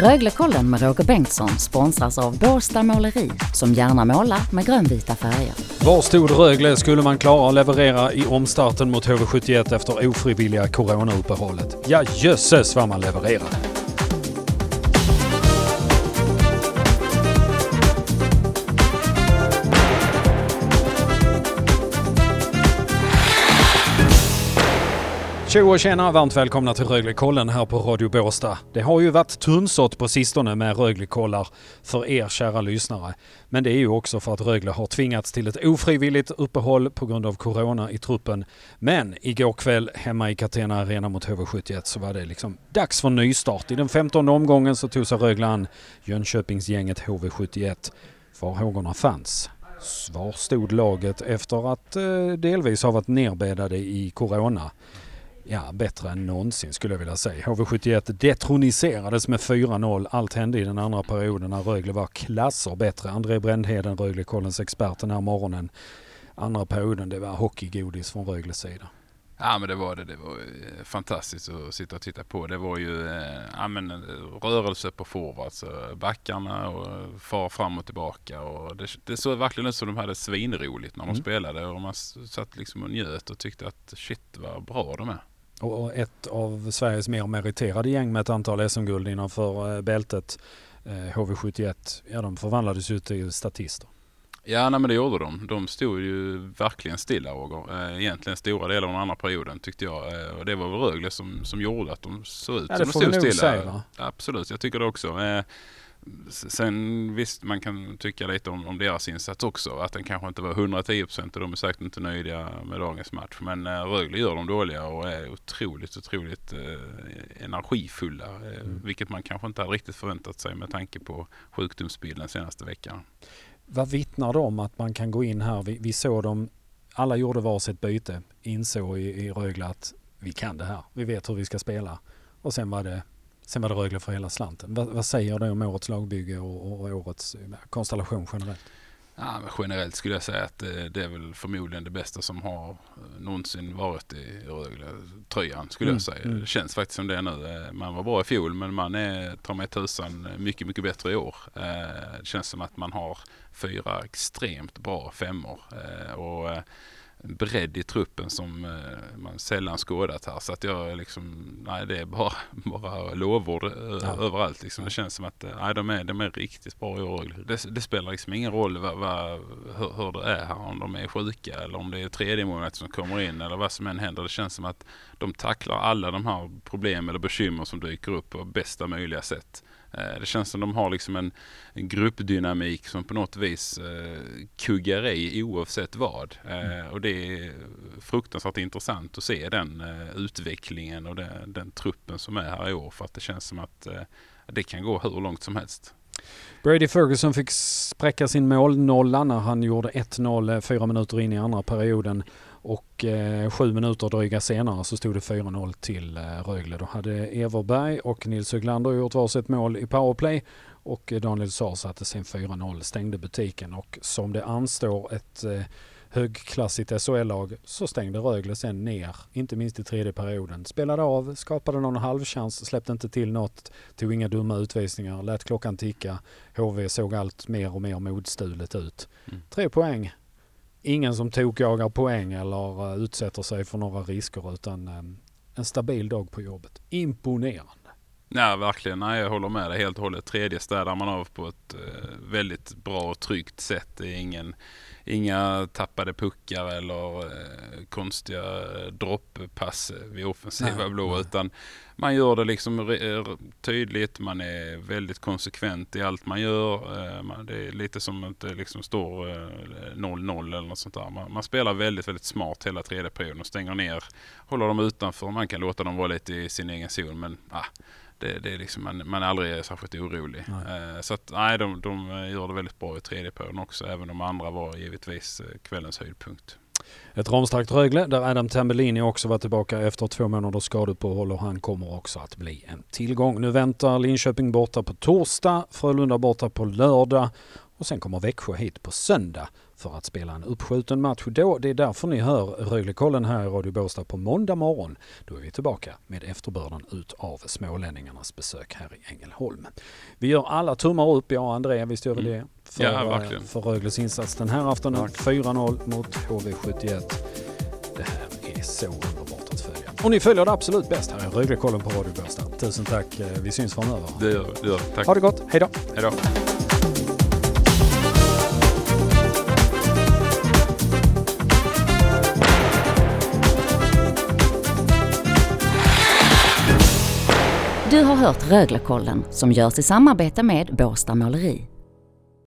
Röglekollen med Roger Bengtsson sponsras av Båstad Måleri som gärna målar med grönvita färger. Var stod Rögle skulle man klara att leverera i omstarten mot HV71 efter ofrivilliga coronauppehållet? Ja jösses vad man levererade! Tjo och tjena! Varmt välkomna till Röglekollen här på Radio Båstad. Det har ju varit tunnsått på sistone med Röglekollar för er kära lyssnare. Men det är ju också för att Rögle har tvingats till ett ofrivilligt uppehåll på grund av Corona i truppen. Men igår kväll hemma i Catena Arena mot HV71 så var det liksom dags för nystart. I den femtonde omgången så tog sig Rögle an Jönköpingsgänget HV71. Farhågorna fanns. Svar stod laget efter att eh, delvis ha varit nerbäddade i Corona ja, bättre än någonsin skulle jag vilja säga. HV71 detroniserades med 4-0. Allt hände i den andra perioden när Rögle var klasser bättre. André Brändheden, Rögle-kollens expert den här morgonen. Andra perioden, det var hockeygodis från Rögles sida. Ja men det var det. Det var fantastiskt att sitta och titta på. Det var ju eh, ja, men, rörelse på forwards, backarna och far fram och tillbaka. Och det, det såg verkligen ut som de hade svinroligt när de mm. spelade och man satt liksom och njöt och tyckte att shit vad bra de är. Och ett av Sveriges mer meriterade gäng med ett antal SM-guld innanför eh, bältet, HV71, eh, ja de förvandlades ju till statister. Ja, nej, men det gjorde de. De stod ju verkligen stilla Roger. Eh, egentligen stora delar av den andra perioden tyckte jag. Och det var väl Rögle som, som gjorde att de såg ut ja, som de stod stilla. Säga, Absolut, jag tycker det också. Sen visst, man kan tycka lite om, om deras insats också. Att den kanske inte var 110% och de är säkert inte nöjda med dagens match. Men äh, Rögle gör dem dåliga och är otroligt, otroligt äh, energifulla. Äh, mm. Vilket man kanske inte hade riktigt förväntat sig med tanke på sjukdomsbilden senaste veckan. Vad vittnar det om att man kan gå in här? Vi, vi såg dem, alla gjorde varsitt byte, insåg i, i Rögle att vi kan det här. Vi vet hur vi ska spela. Och sen var det Sen var det Rögle för hela slanten. Vad, vad säger du om årets lagbygge och, och årets konstellation generellt? Ja, generellt skulle jag säga att det, det, är väl förmodligen det bästa som har eh, någonsin varit i Rögle-tröjan skulle mm, jag säga. Mm. Det känns faktiskt som det nu. Eh, man var bra i fjol men man är, tar mig tusan, mycket, mycket bättre i år. Eh, det känns som att man har fyra extremt bra femmor. Och bredd i truppen som eh, man sällan skådat här. Så att jag liksom, nej det är bara, bara lovord eh, ja. överallt. Liksom. Det känns som att eh, nej, de, är, de är riktigt bra i år. Det, det spelar liksom ingen roll vad, vad, hur, hur, det är här. Om de är sjuka eller om det är tredje målet som kommer in eller vad som än händer. Det känns som att de tacklar alla de här problem eller bekymmer som dyker upp på bästa möjliga sätt. Eh, det känns som de har liksom en, en gruppdynamik som på något vis eh, kuggar i oavsett vad. Eh, och det är fruktansvärt intressant att se den eh, utvecklingen och den, den, truppen som är här i år. För att det känns som att det kan gå hur långt som helst. Brady Ferguson fick spräcka sin målnolla när han gjorde 1-0 eh, fyra minuter in i andra perioden. Och eh, sju minuter dryga senare så stod det 4-0 till eh, Rögle. Då hade Everberg och Nils Höglander gjort varsitt mål i powerplay och eh, Daniel Saar satte sen 4-0, stängde butiken och som det anstår ett eh, högklassigt SHL-lag så stängde Rögle sen ner, inte minst i tredje perioden. Spelade av, skapade någon halvchans, släppte inte till något, tog inga dumma utvisningar, lät klockan ticka. HV såg allt mer och mer modstulet ut. Mm. Tre poäng ingen som tokjagar poäng eller eh, utsätter sig för några risker utan ehm, en stabil dag på jobbet. Imponerande. Nej, verkligen. Nej, jag håller med dig helt och hållet. Tredje städar man av på ett eh, väldigt bra och tryggt sätt. Det är ingen inga tappade puckar eller eh, konstiga dropppass vid offensiva nej, blå. Nej. Utan man gör det liksom tydligt, man är väldigt konsekvent i allt man gör. Eh, det är lite som att det liksom står 0-0 eh, eller något sånt där. Man, man, spelar väldigt, väldigt smart hela tredje perioden och stänger ner, håller dem utanför. Man kan låta dem vara lite i sin egen zon men ah, det, det är liksom, man, man är aldrig särskilt orolig. Eh, så att nej, de, de gör det väldigt bra i tredje perioden också, även om andra var givetvis eh, kvällens höjdpunkt. Ett ramstarkt Rögle där Adam Tambellini också var tillbaka efter två månaders skadeuppehåll och han kommer också att bli en tillgång. Nu väntar Linköping borta på torsdag, Frölunda borta på lördag och sen kommer Växjö hit på söndag för att spela en uppskjuten match då. Det är därför ni hör Röglekollen här i Radio Båstad på måndag morgon. Då är vi tillbaka med efterbörden ut av smålänningarnas besök här i Ängelholm. Vi gör alla tummar upp, jag och André, visst gör vi det? För, Ja, eh, för Rögles insats den här aftonen. 4-0 mot HV71. Det här är så underbart att följa. Och ni följer det absolut bäst här i Röglekollen på Radio Båstad. Tusen tack, eh, vi syns framöver. Det gör. Gör. Tack. Ha det gott, hej då! Hej då. Du har hört Röglekollen som görs i samarbete med Båstad Måleri.